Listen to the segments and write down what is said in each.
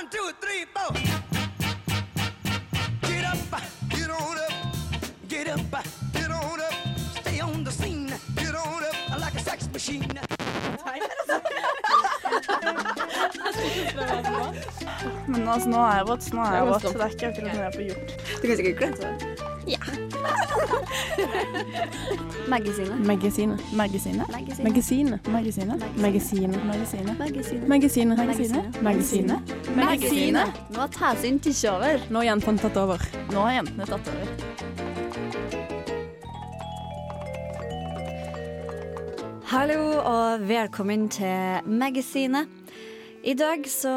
One, two, three, four. Get up, get on up, get up, get on up. Stay on the scene, get on up like a sex machine. Men altså, nå er jeg våt, nå er jeg våt. Så det er ikke akkurat noe jeg får gjort. Du kan sikkert glemme deg. Magasinet. Magasinet. Magasinet. Magasinet. Magasinet. Magasinet. Magasinet. Magasinet. Magasinet. Magasinet. Magasinet. Magasinet. Nå har Tæsyn tatt over. Nå har jentene tatt over. Nå har jentene tatt over. Hallo og velkommen til Magasinet. I dag så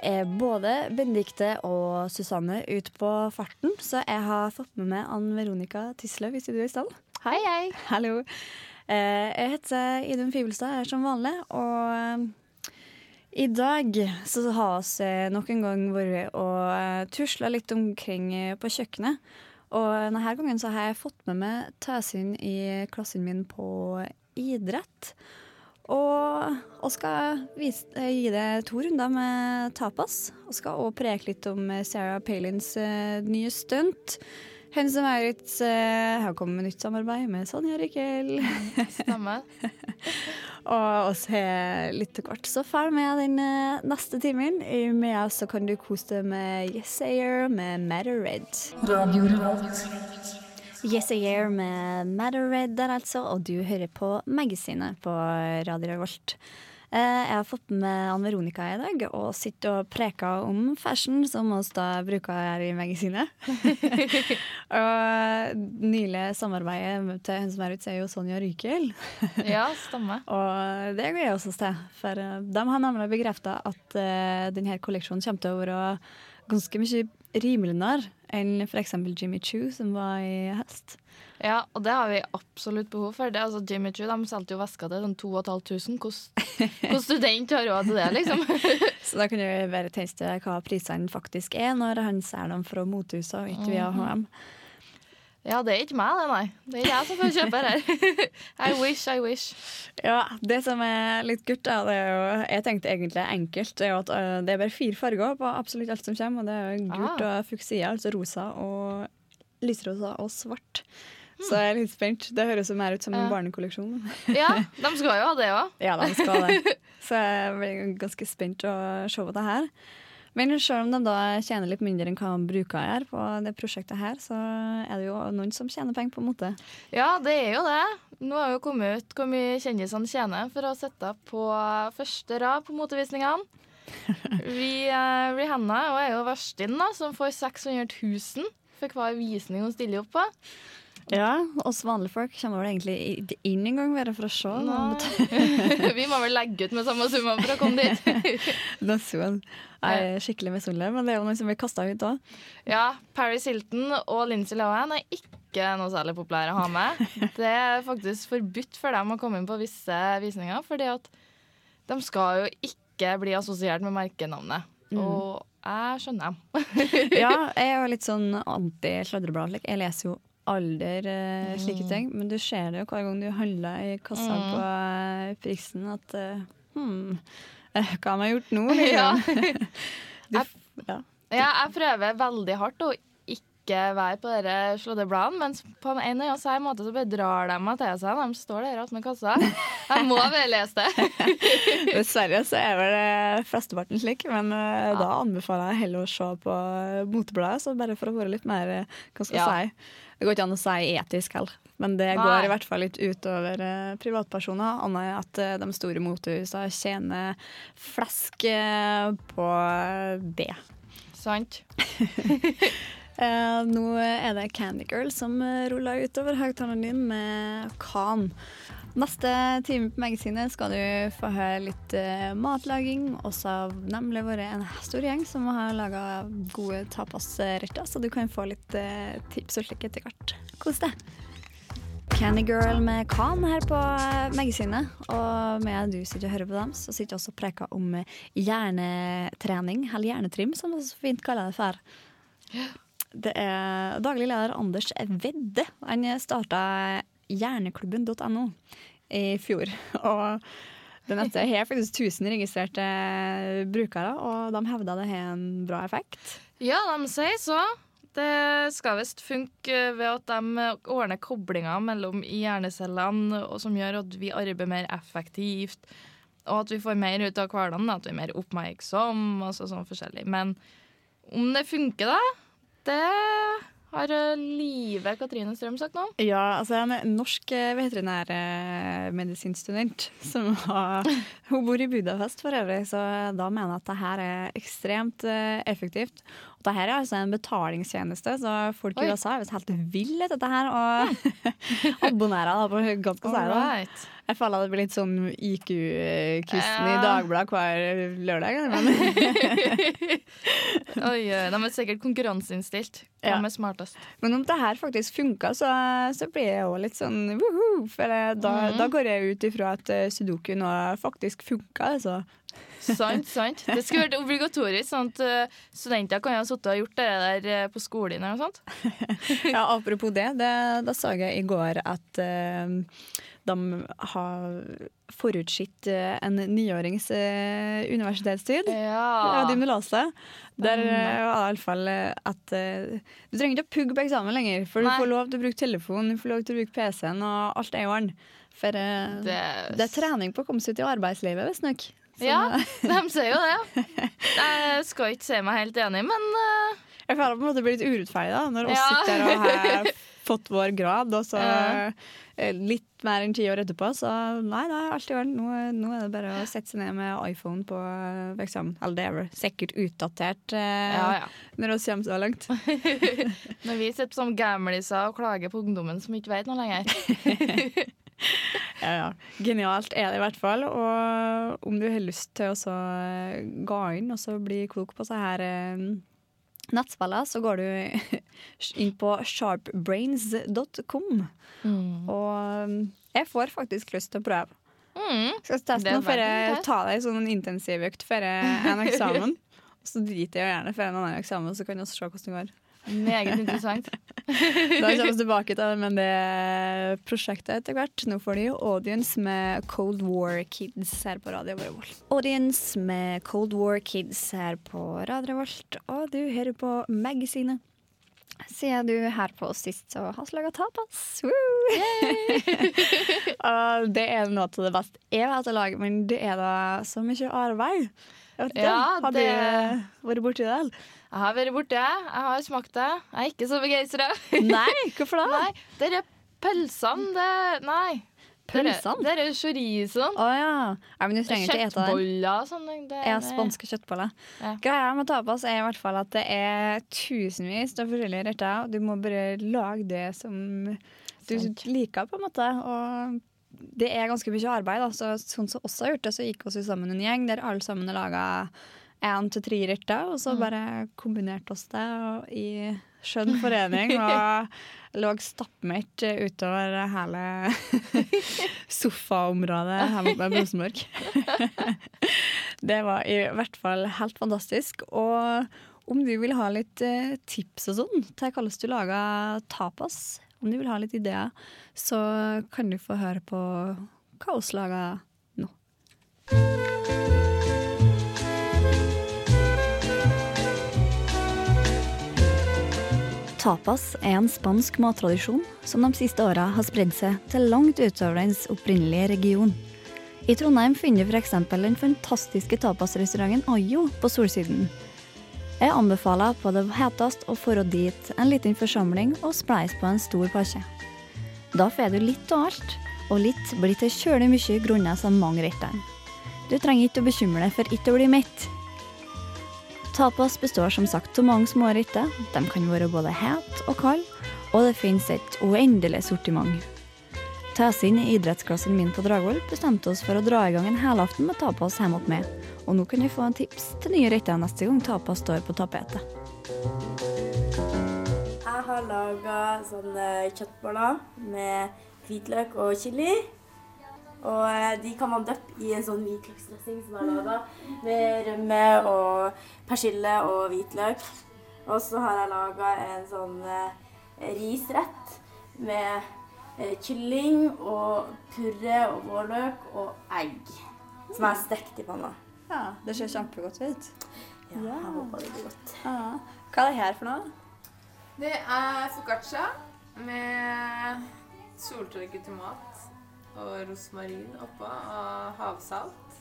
er både Benedicte og Susanne ute på farten, så jeg har fått med meg Ann Veronica Tisløv i studio i stand. Hei, hei. Hallo. Eh, Jeg heter Idun Fibelstad jeg er som vanlig, og eh, i dag så har vi eh, nok en gang vært og tusla litt omkring eh, på kjøkkenet. Og denne gangen så har jeg fått med meg Tøsyn i klassen min på idrett. Og vi skal vise, eh, gi det to runder med tapas. Og skal også preke litt om eh, Sarah Palins uh, nye stunt. Hennes og Maurits eh, har kommet med nytt samarbeid med Sonja Rikkel. Stemmer. og oss har litt til hvert. Så følg med den uh, neste timen. I Med oss så kan du kose deg med Yes Ayer med Matter Red. Yes A Year med Matter Red der altså, og du hører på Magasinet på Radio Revolt. Eh, Jeg har fått med Ann Veronica i dag og sitter og preker om fashion, som vi da bruker her i Magasinet. og nylig samarbeidet til hun som er jo Sonja Rykel. Ja, stemmer. Og det gleder jeg oss til, for eh, de har nemlig bekrefta at eh, denne kolleksjonen kommer til å være ganske mye rimeligere enn f.eks. Jimmy Choo, som var i høst. Ja, og det har vi absolutt behov for. Det, altså, Jimmy Choo de solgte jo vesker til sånn 2500. Hvordan hvordan student har råd til det, liksom? Så da kunne vi bare tenke hva prisene faktisk er når han ser dem fra motehuset og ikke via HM. Ja, det er ikke meg, det, nei. Det er jeg som får kjøpe her. I wish, I wish. Ja, Det som er litt gult, da, det er jo, jeg tenkte egentlig enkelt, det er jo at øh, det er bare fire farger på absolutt alt som kommer. Og det er jo gult og fuksia, altså rosa og lysrosa og svart. Så jeg er litt spent. Det høres jo mer ut som en Ja. barnekolleksjon. Ja, de skal jo ha det òg. Ja, de skal det. Så jeg blir ganske spent å se på det her. Men selv om de da tjener litt mindre enn hva de bruker her på det prosjektet her, så er det jo noen som tjener penger på mote. Ja, det er jo det. Nå har jo kommet ut hvor mye kjendisene tjener for å sitte på første rad på motevisningene. Vi, uh, Rihanna er jo verstinnen, som får 600 000 for hver visning hun stiller opp på. Ja, oss vanlige folk kommer vel egentlig inn engang bare for å se. Vi må vel legge ut med samme summa for å komme dit. Jeg er skikkelig misunnelig, men det er jo noen som blir kasta ut òg. Ja, Paris Hilton og Lindsay Lohan er ikke noe særlig populære å ha med. Det er faktisk forbudt for dem å komme inn på visse visninger, fordi at de skal jo ikke bli assosiert med merkenavnet. Og jeg skjønner dem. Ja, jeg er jo litt sånn anti-sladreblad. Jeg leser jo aldri eh, slike ting, men du ser det jo hver gang du handler i kassa Mm. på Priksen prisen at eh, hmm, eh, hva har jeg gjort nå? Ja. Liksom? Du, ja. Ja, jeg prøver veldig hardt å ikke være på dere sladrebladene, men på en eller annen måte så bare drar de meg til seg de står der attmed kassa. Jeg må bare lese det. Dessverre så er vel eh, flesteparten slik, men ja. da anbefaler jeg heller å se på eh, motebladet, så bare for å være litt mer eh, Hva skal jeg Ja. si? Det går ikke an å si etisk heller, men det Nei. går i hvert fall litt utover uh, privatpersoner. Annet enn at uh, de store motehusene tjener flesk uh, på det. Sant? Eh, nå er det Candy Girl som eh, ruller utover høyttaleren din med Khan. Neste time på magasinet skal du få høre litt uh, matlaging. også har nemlig vært en stor gjeng som har laga gode tapasretter, så du kan få litt uh, tips og slikt etter hvert. Kos deg. Candy Girl med Khan her på eh, magasinet. Og med du sitter og hører på dem, så sitter jeg også og preker om hjernetrening, eller hjernetrim, som vi så fint kaller det for. Det er daglig leder Anders Vedde. Han starta hjerneklubben.no i fjor. Og Det nettet har faktisk 1000 registrerte brukere, og de hevder det har en bra effekt. Ja, de sier så. Det skal visst funke ved at de ordner koblinger mellom hjernecellene, som gjør at vi arbeider mer effektivt. Og at vi får mer ut av hverdagen, at vi er mer oppmerksomme. og sånn forskjellig. Men om det funker, da, det har eh, Live Katrine Strøm sagt noe? Ja, altså jeg er en norsk eh, veterinærmedisinstudent som har Hun bor i Budapest for øvrig, så da mener jeg at det her er ekstremt eh, effektivt. Og det her er altså en betalingstjeneste, så folk i USA er visst helt ville dette her og abonnerer på ganske. Alright. Jeg føler det blir litt sånn IQ-quizen i. Dagbladet hver lørdag. Men Oi, de er sikkert konkurranseinnstilt. Ja. Hvem er smartest? Men om det her faktisk funker, så, så blir jeg jo litt sånn woohoo. For da, da, -hmm. da går jeg ut ifra at eh, sudoku nå faktisk funker. Altså. Sant, sant. Det skulle vært obligatorisk, sånn at eh, studenter kan ha sittet og gjort det der eh, på skolen eller noe sånt. Ja, apropos det, det, da så jeg i går at uh, de har forutsitt eh, en niårings uh, universitetstid. Ja, de er lese. Der Mm. var det iallfall at du trenger ikke å pugge på eksamen lenger, for Nei. du får lov til å bruke telefonen, du får lov til å bruke PC-en, og alt er i orden. For det, Det, er trening på å komme seg ut i arbeidslivet, visstnok. Så, Ja. eh, de sier jo det. Jeg skal ikke si meg helt enig, men uh... Jeg føler på en måte det blir litt urettferdig da, når oss Ja. sitter og har fått vår grad, og så eh, litt mer enn ti år etterpå, så nei, det er alt i orden. Nå, nå er det bare å sette seg ned med iPhone på eksamen. Eller det er vel sikkert utdatert eh, ja, ja. når vi kommer så langt. Når vi sitter som gamliser og klager på ungdommen som ikke vet noe lenger. Ja, ja. Genialt er det i hvert fall. Og om du har lyst til å eh, gå inn og bli klok på så her eh, nettspillene, så går du inn på sharpbrains.com. Og eh, jeg får faktisk lyst til å prøve. Mm. Skal teste noe før jeg tar deg sånn intensivøkt før en eksamen. Så driter jeg gjerne før en annen eksamen, så kan vi se hvordan det går. Meget interessant. Da kommer vi tilbake til men det prosjektet etter hvert. Nå får de Audience med Cold War Kids her på Radio Revolt. Audience med Cold War Kids her på Radio Revolt, og du hører på Magasinet. Siden du her på oss sist, så har vi laga tapas. Det er noe av det beste jeg vet å lage, men det er da så mye arbeid. Ja, det... Har du vært borti det? Jeg har vært borti det. Jeg har smakt det. Jeg er ikke så begeistra. Nei, hvorfor da? Nei, det er pølsene, det Nei. Pølsene? Det er chorizoen. Å ja. Nei, men du trenger ikke ete den. Sånn. det- Ja, spanske kjøttboller. Ja. Greia med tapas er i hvert fall at det er tusenvis av forskjellige retter. Du må bare lage det som du liker, på en måte. Og det er ganske mye arbeid. Da. Så, sånn som oss har gjort det, så gikk vi sammen en gjeng der alle sammen har laga én til tre retter, og så bare kombinerte oss det i skjønn forening. Og lå stappmett utover hele sofaområdet her ved Rosenborg. det var i hvert fall helt fantastisk. Og om du vil ha litt eh, tips og sånn til hvordan du lager tapas, om du vil ha litt ideer, så kan du få høre på hva vi lager nå. Tapas er en spansk mattradisjon som de siste åra har spredd seg til langt utover dens opprinnelige region. I Trondheim finner du f.eks. den fantastiske tapasrestauranten Ayo på Solsiden. Jeg anbefaler på det heteste å dra dit en liten forsamling og spleise på en stor pakke. Da får du litt av alt, og litt blir til kjølig mye grunnet så mange rettene. Du trenger ikke å bekymre deg for ikke å bli mett. Tapas består som sagt av mange små retter. De kan være både het og kald, og det finnes et uendelig sortiment. Ta i idrettsklassen min på Dragvoll bestemte oss for å dra i gang en helaften med tapas hjemme hos meg. Og nå kan vi få en tips til nye retter neste gang tapas står på tapetet. Jeg har laga sånne kjøttboller med hvitløk og chili. Og eh, de kan man døppe i en sånn hvitløksdressing som er laga. Med rømme og persille og hvitløk. Og så har jeg laga en sånn eh, risrett med eh, kylling og purre og vårløk og egg. som er stekt i panna. Ja, det ser kjempegodt ut. Ja, jeg håper det blir godt. Ja. Hva er det her for noe? Det er foccaccia med soltørket tomat og rosmarin oppå og havsalt.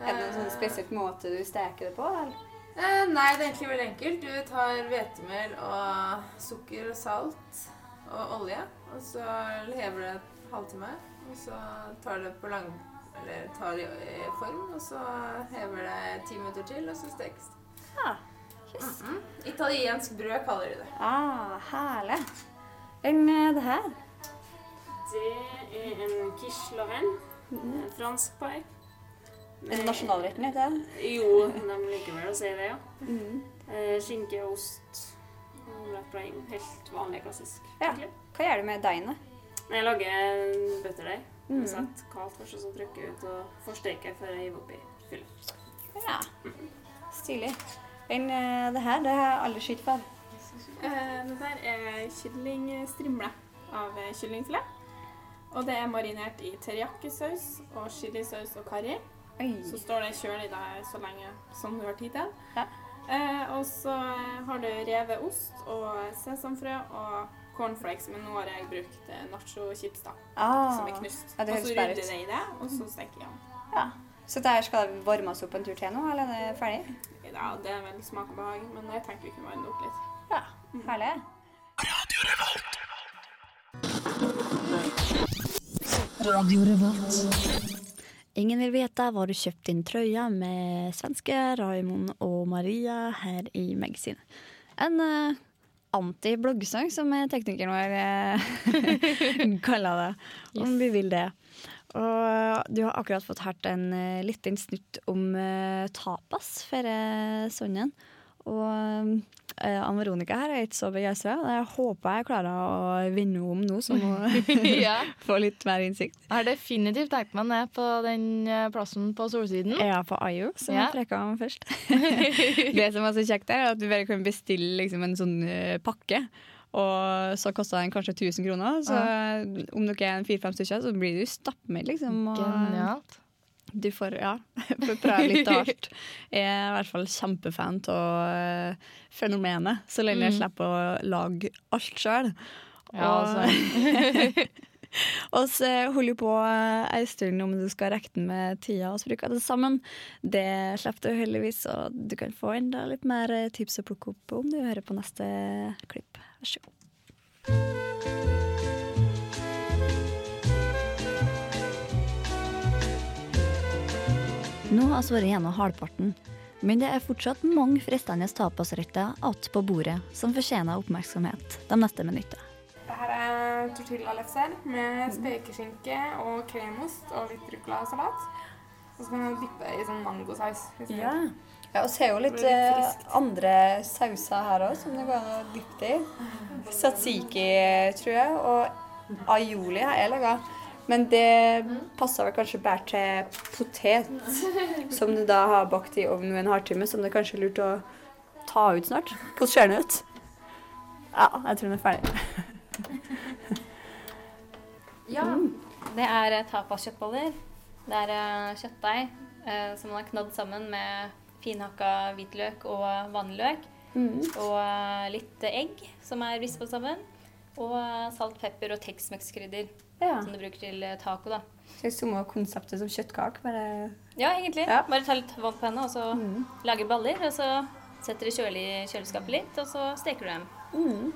Er det noen sånn spesielt måte du steker det på? eller? Eh, nei, det er egentlig veldig enkelt. Du tar hvetemel og sukker og salt og olje, og så hever det en halvtime. Og så tar det på lang... Eller tar det i form, og så hever det ti minutter til, og så stekes det. Ja. Mhm. Italiensk brød kaller de det. Ah, herlig. Enn eh, det her? Det er en quiche lorraine. En fransk pai. Er det nasjonalretten, ikke sant? Jo, de liker vel å si det, ja. Mm. Skinke, ost og wrapping. Helt vanlig, klassisk. Ja. Hva gjør du med deigen? da? Jeg lager butterdeig. Mm. Sett kaldt først, og så trykker jeg ut og forsteker før jeg hiver oppi fyllet. Ja. Stilig. Men eh, det her? Det har jeg aldri skutt før. Eh, Dette her er kyllingstrimle av eh, kyllingfilet. Og det er marinert i teriyaki-saus og chilisaus og karri. Oi. Så står det kjølig der så lenge som du har tid til. Ja. Eh, og så har du revet ost og sesamfrø og cornflakes, men nå har jeg brukt eh, nacho-chips da, Ah. som er knust. Ja, og så rydder jeg det i det, og så steker jeg den. Ja. Så det her skal det varmes opp en tur til nå, eller er det ferdig? Ja, det er vel smak og behag, men jeg tenkte vi kunne varme det opp litt. Ja. Herlig. Ingen vil vite hvor du kjøpte din trøye med svenske Raimond og Maria her i magasinet. En uh, anti-bloggsang, som teknikeren vår uh, kaller det, om vi vil det. Og du har akkurat fått hørt en uh, liten snutt om uh, tapas for uh, sønnen. Og uh, Ann Veronica her er ikke så begeistra. Jeg håper jeg klarer å vinne om nå, så hun ja. får litt mer innsikt. Jeg har definitivt tenkt meg ned på den eh, plassen på Solsiden. Er på IO, som Ja. jeg preka om først. det som er så kjekt, der, er at du bare kan bestille liksom, en sånn eh, pakke. Og så koster den kanskje 1000 kroner. Så om dere er en fire-fem stykker, så blir du stappmett, liksom. Og Genialt. Du får, ja, får prøve litt av alt. Jeg er i hvert fall kjempefan av uh, fenomenet, så lenge jeg Mm. slipper å lage alt sjøl. Ja, altså. Og så holder på ei stund om du skal rekke den med tida og bruke det sammen. Det slipper du heldigvis, og du kan få enda litt mer tips å plukke opp om du hører på neste klipp. Vær så god. Nå har vi vært gjennom halvparten, men det er fortsatt mange fristende tapasretter igjen på bordet som fortjener oppmerksomhet de neste minuttene. Dette er tortillalefser med spekeskinke og kremost og litt ruccolasalat. Og så kan du dyppe i sånn mangosaus. Ja. ja, og så er jo litt litt eh, andre sauser her òg, som det går an å dyppe i. Satsiki, tror jeg, og aioli har jeg laga. Men det passer vel kanskje bare til potet, som du da har bakt i ovnen i en halvtime, som det kanskje er lurt å ta ut snart. Hvordan ser den ut? Ja, jeg tror den er ferdig. Ja. Det er eh, tapaskjøttboller. Det er eh, kjøttdeig eh, som man har knadd sammen med finhakka hvitløk og vanlig løk. Og litt egg som er rispa sammen. Og salt, pepper og Tex-Mex-krydder Ja. som du bruker til eh, taco. da. Det er samme konseptet som kjøttkake, bare Ja, egentlig. Ja. Bare ta litt vann på henne og så lage baller. Og så setter du kjølig i kjøleskapet litt, og så steker du dem.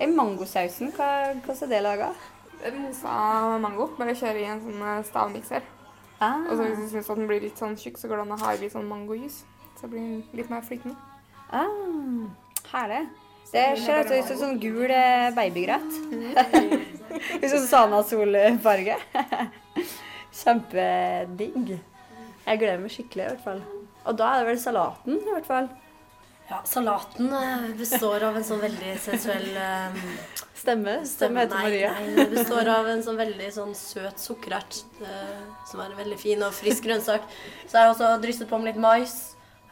I mangosausen, hva, hvordan er det laga? Mosa mango. Bare kjøre i en sånn eh, stavmikser. Ah. Og så hvis du syns den blir litt sånn tjukk, så går det an å ha i litt sånn mangojus. Så blir den litt mer flytende. Ah, herlig. Det ser ut som sånn gul eh, babygrøt. Litt sånn Sana-solfarge. Kjempedigg. Jeg gleder meg skikkelig, i hvert fall. Og da er det vel salaten, i hvert fall. Ja, salaten eh, består av en sånn veldig sensuell um, Stemme. Stemme heter nei, Maria. Nei, det består av en sånn veldig sånn søt sukkerert, uh, som er en veldig fin og frisk grønnsak. Så er det også drysset på med litt mais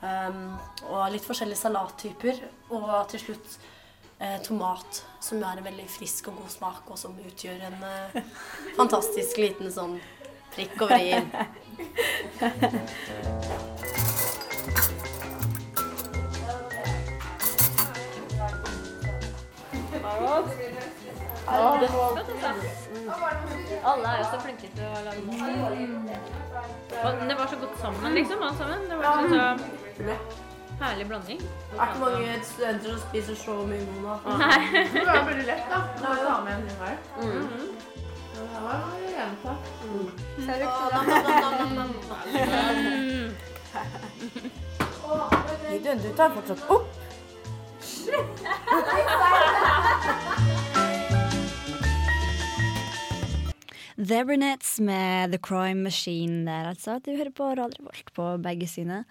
eh, og litt forskjellige salattyper. Og til slutt eh, tomat, som er en veldig frisk og god smak, og som utgjør en eh, fantastisk liten sånn Prikk over i-en. Alle er jo så flinke til å lage mat. Og det var så godt sammen, liksom, alt sammen. Det var så, så herlig blanding. Det er ikke mange studenter som spiser så mye god mat. Nei. Det var veldig lett, da. Å ta med en hver. Mm. Det var jenta. Idun, du tar fortsatt opp. The Brunettes med The Crime Machine der, altså. Du hører på Radio Volt på begge sine.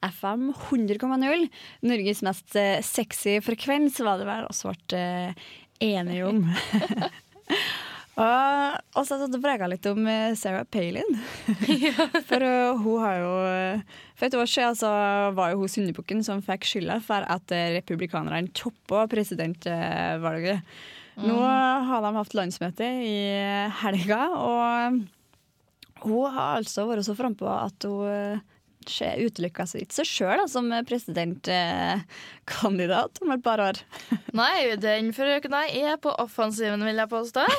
FM 100,0. Norges mest eh, sexy frekvens, var det vel også ble eh, enige om. og, så har jeg prega litt om eh, Sarah Palin. for hun har jo For et år siden så var jo hun syndebukken som fikk skylda for at republikanerne toppa presidentvalget. Nå har de hatt landsmøte i helga, og hun har altså vært så frampå at hun eh, ser- utelukka ikke seg sjøl som presidentkandidat om et par år. Nei, den frøkna er på offensiven, vil jeg påstå.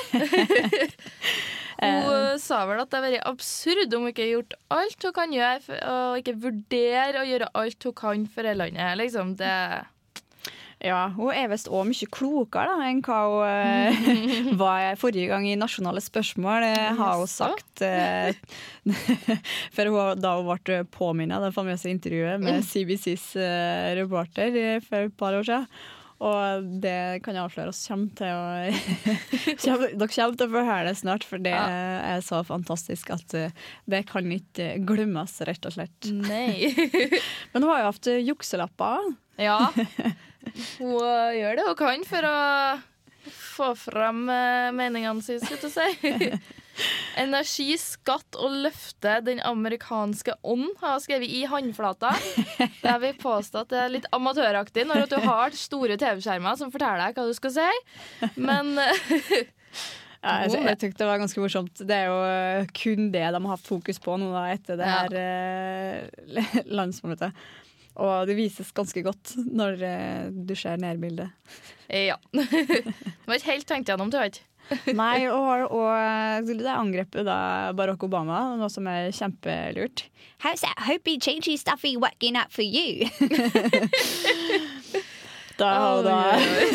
Hun eh, sa vel at det er vært absurd om hun ikke har gjort alt hun kan gjøre, og ikke vurdere å gjøre alt hun kan for det landet. Liksom, det Ja, hun er visst òg mye klokere da, enn hva hun uh, var forrige gang i Nasjonale spørsmål, uh, har hun sagt. Uh, for hun, da hun ble påminnet det famøse intervjuet med CBCs eh, reporter for et par år siden. Og det kan jeg avsløre oss kommer til å kommer- Dere kommer til å få høre det snart, for det er så fantastisk at eh, det kan ikke glemmes, rett og slett. Nei. Men hun har jo hatt eh, jukselapper. Ja. Hun gjør det hun kan for å få fram meningene sine, skulle jeg si. Energi, skatt og løfte den amerikanske ånd, har jeg skrevet i håndflata. Jeg vil påstå at det er litt amatøraktig når du har store TV-skjermer som forteller deg hva du skal si. Men øh, Ja, jeg, jeg syntes det var ganske morsomt. Det er jo eh, kun det de har hatt fokus på nå da, etter det Ja. her eh, landsmøtet. Og det vises ganske godt når eh, du ser nærbildet. ja. Det var ikke helt tenkt gjennom, tror vet ikke. Nei, og, og det angrepet da Barack Obama, noe som er kjempelurt. How's that hopey changey stuffy working up for you? da har hun da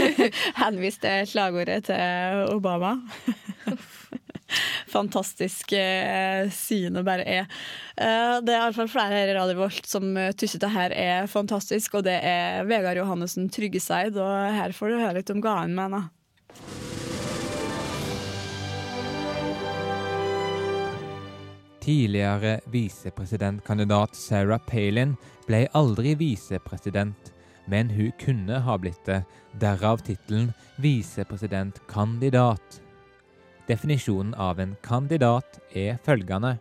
henvist til slagordet til Obama. Fantastisk eh, syne bare er. Eh, det er iallfall flere her i Radio Volt som uh, syns det her er fantastisk, og det er Vegard Johannessen Tryggeseid, og her får du høre litt om hva han mener. Tidligere visepresidentkandidat Sarah Palin ble aldri visepresident, men hun kunne ha blitt det, derav tittelen visepresidentkandidat. Definisjonen av en kandidat er følgende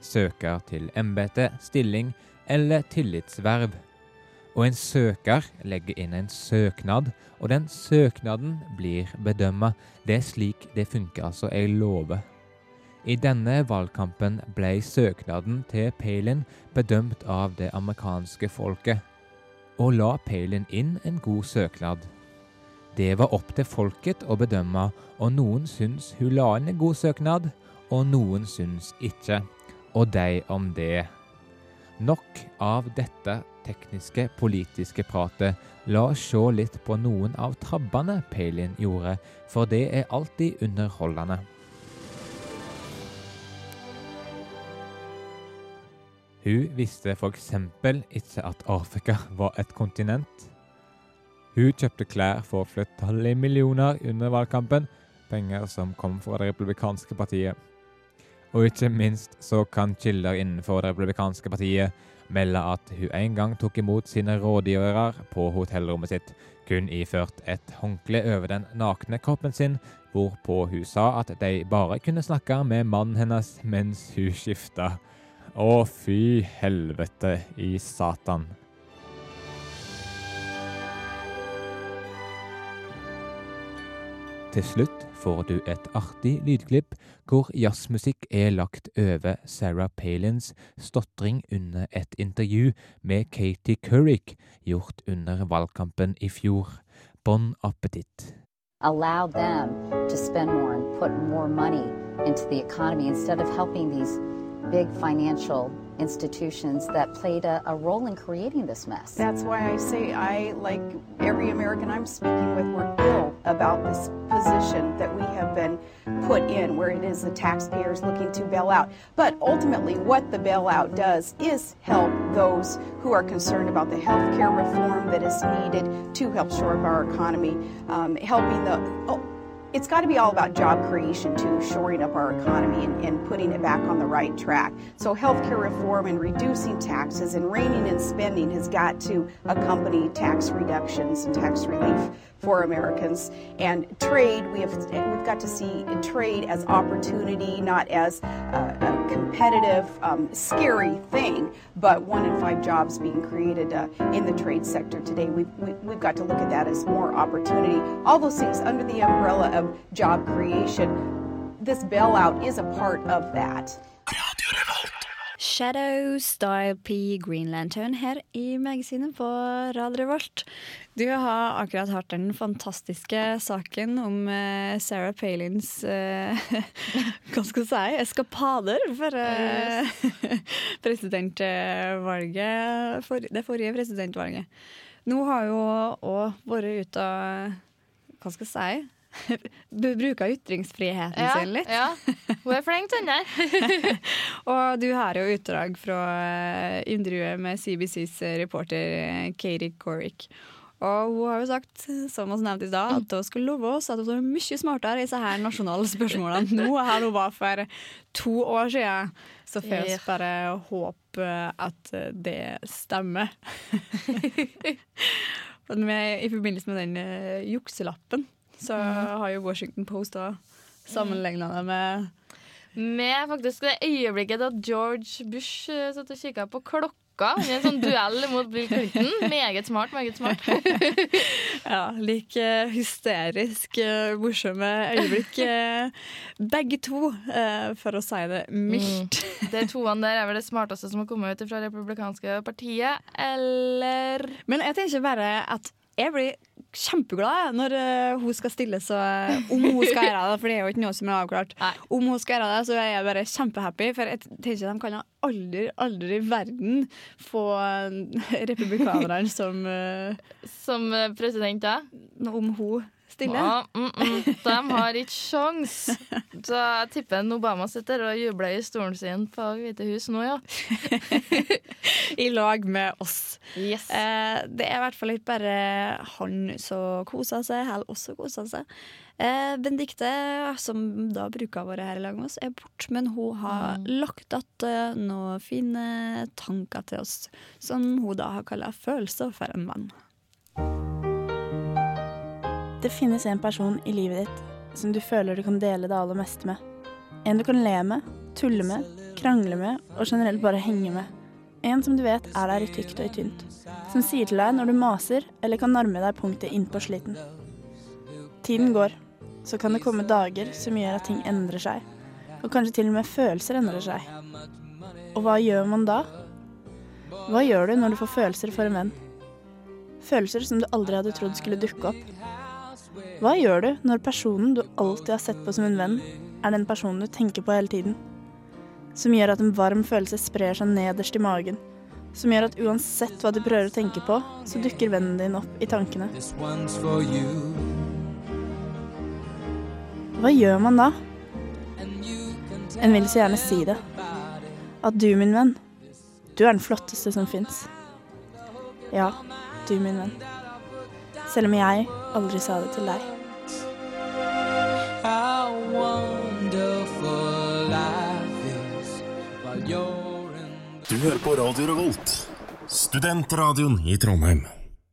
søker til embete, stilling eller tillitsverv. Og en søker legger inn en søknad, og den søknaden blir bedømmet. Det er slik det funker, altså. Jeg lover. I denne valgkampen ble søknaden til Palin bedømt av det amerikanske folket. Og la Palin inn en god søknad. Det var opp til folket å bedømme, og noen syns hun la inn en god søknad, og noen syns ikke. Og de om det. Nok av dette tekniske, politiske pratet. La oss se litt på noen av tabbene Palin gjorde, for det er alltid underholdende. Hun visste f.eks. ikke at Afrika var et kontinent. Hun kjøpte klær for flertallige millioner under valgkampen, penger som kom fra det republikanske partiet. Og ikke minst så kan kilder innenfor det republikanske partiet melde at hun en gang tok imot sine rådgivere på hotellrommet sitt, kun iført et håndkle over den nakne kroppen sin, hvorpå hun sa at de bare kunne snakke med mannen hennes mens hun skifta. Å, fy helvete i satan. Til slutt får du et artig lydklipp hvor jazzmusikk er lagt over Sarah Palins stotring under et intervju med Katie Couric gjort under valgkampen i fjor. Bon appetitt. allow them to spend more and put more money into the economy instead of helping these big financial institutions that played a, a role in creating this mess. That's why I say I, like every American I'm speaking with, we're ill about this position that we have been put in, where it is the taxpayers looking to bail out. But ultimately, what the bailout does is help those who are concerned about the health care reform that is needed to help shore up our economy, um, helping the. Oh, it's got to be all about job creation too, shoring up our economy and, and putting it back on the right track. So healthcare reform and reducing taxes and reining in spending has got to accompany tax reductions and tax relief for Americans. And trade, we have we've got to see trade as opportunity, not as a, a competitive, um, scary thing. But one in five jobs being created uh, in the trade sector today, we've, we, we've got to look at that as more opportunity. All those things under the umbrella of job creation. This bailout is a part of that. Shadow Style P Green Lantern her i magasinet på Radio Revolt. Du har akkurat hørt den fantastiske saken om eh, Sarah Palins eh, Hva skal jeg si eskapader for eh, presidentvalget for, Det forrige presidentvalget. Nå har jo òg vært ute av Hva skal jeg si? Bruker ytringsfriheten Ja, sin litt. ja. Hun er flink, den der. Og du har jo utdrag fra eh, intervjuet med CBCs reporter eh, Katie Corrick. Og hun har jo sagt, som vi nevnte i stad, at hun skulle love oss at hun er mye smartere i disse her nasjonale spørsmålene nå enn hun var for to år siden. Så får vi bare håpe at det stemmer. Men med, I forbindelse med den eh, jukselappen så Mhm. har jo Washington Post da sammenligna det med Med faktisk det øyeblikket da George Bush eh, satt og kikka på klokka i en sånn duell mot Bill Clinton. Meget smart, meget smart. Ja, like hysterisk eh, morsomme øyeblikk. eh, begge to, eh, for å si det mildt. Mm. De toene der er vel det smarteste som har kommet ut fra republikanske partiet, eller Men jeg tenker bare at jeg blir kjempeglad når uh, hun skal stille så Om hun skal gjøre det, for det er jo ikke noe som er avklart. Om hun skal gjøre det, så er jeg bare kjempehappy, for jeg tenker de kan aldri, aldri i verden få republikaneren republikanerne som uh, Som president, da? Om hun stiller. Ja, mm, mm, de har ikke sjans. Så jeg tipper en Obama sitter og jubler i stolen sin på Hvite hus nå, ja. I lag med oss. Yes. Eh, det er i hvert fall ikke bare han som koser seg, heller også koser seg. Eh, Benedicte, som da bruker å være her i lag med oss, er borte, men hun har Mm. lagt igjen noen fine tanker til oss, som hun da har kalla følelser for en mann. Det finnes en person i livet ditt som du føler du kan dele det aller meste med. En du kan le med, tulle med, krangle med og generelt bare henge med. En som du vet er der i tykt og i tynt. Som sier til deg når du maser eller kan narme deg punktet innpå sliten. Tiden går. Så kan det komme dager som gjør at ting endrer seg. Og kanskje til og med følelser endrer seg. Og hva gjør man da? Hva gjør du når du får følelser for en venn? Følelser som du aldri hadde trodd skulle dukke opp. Hva gjør du når personen du alltid har sett på som en venn, er den personen du tenker på hele tiden? Som gjør at en varm følelse sprer seg nederst i magen. Som gjør at uansett hva du prøver å tenke på, så dukker vennen din opp i tankene. Hva gjør man da? En vil så gjerne si det. At du, min venn, du er den flotteste som fins. Ja, du, min venn. Selv om jeg aldri sa det til deg. How wonderful life is while you're in Du hører på Radio Revolt, studentradioen i Trondheim.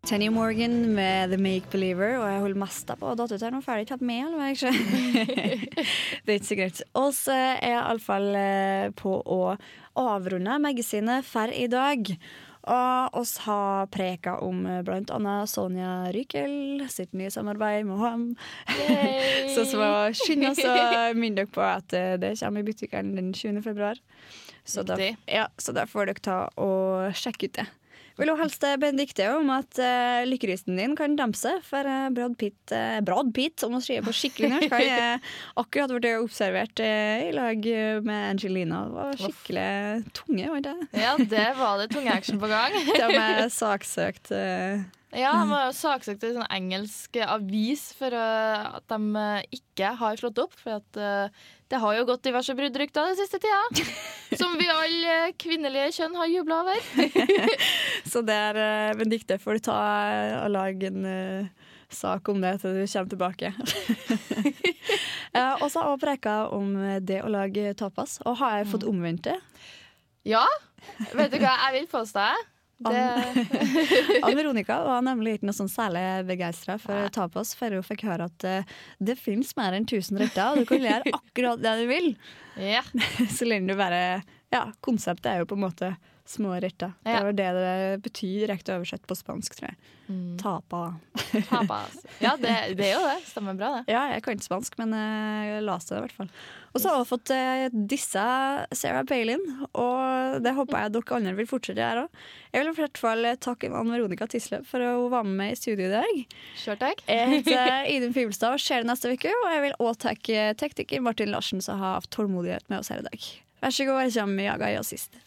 Tenny Morgan med The Make Believer, og jeg holder mest på datt ut her nå, for jeg har ikke hatt med eller ikke? det er ikke så greit. oss er iallfall på å avrunde magasinet for i dag. Og oss har preka om eh, blant annet Sonja Rykel sitt nye samarbeid med HM. Så så skynd oss å minne dere på at eh, det kommer i butikken den 20. februar. Så da, ja, så da får dere ta og sjekke ut det. Vil også helst Benedicte om at uh, lykkeristen din kan dempe for uh, Brad Pitt, uh, Brad Pitt, om å si det på skikkelig norsk, har jeg akkurat blitt observert uh, i lag med Angelina. Det var skikkelig tunge, var det? Ja, det var det tunge action på gang. De er saksøkt. Uh, Ja, han var saksøkt i en sånn engelsk avis for uh, at de uh, ikke har slått opp. For at uh, det har jo gått diverse bruddrykter den siste tida. Som vi alle kvinnelige kjønn har jubla over. Så det uh, Benedicte, får du ta og lage en uh, sak om det til du kommer tilbake. uh, og så har jeg preka om det å lage tapas, og har jeg fått omvendt det? Ja. Vet du hva jeg vil påstå? Det... Ann Veronica var nemlig ikke noe sånn særlig begeistra for tapas, før hun fikk høre at uh, det finnes mer enn 1000 retter, og du kan gjøre akkurat det du vil. Ja. Så lenge du bare Ja, konseptet er jo på en måte små rytter, Det Ja. er jo det det betyr direkte oversett på spansk, tror jeg. Mm. Tapa. Tapas. Ja, det, det er jo det. Stemmer bra, det. Ja, jeg kan ikke spansk, men jeg leste det i hvert fall. Og så har vi fått eh, disse Sarah Palin, og det håper jeg dere andre vil fortsette her òg. Jeg vil i hvert fall takke Ann Veronica Tisle for å være med i studio i dag. Sure, takk. Jeg heter Idun Fibelstad og ser det neste uke, og jeg vil også takke tekniker Martin Larsen som har hatt tålmodighet med oss her i dag. Vær så god, jeg kommer Jaga Jazzist.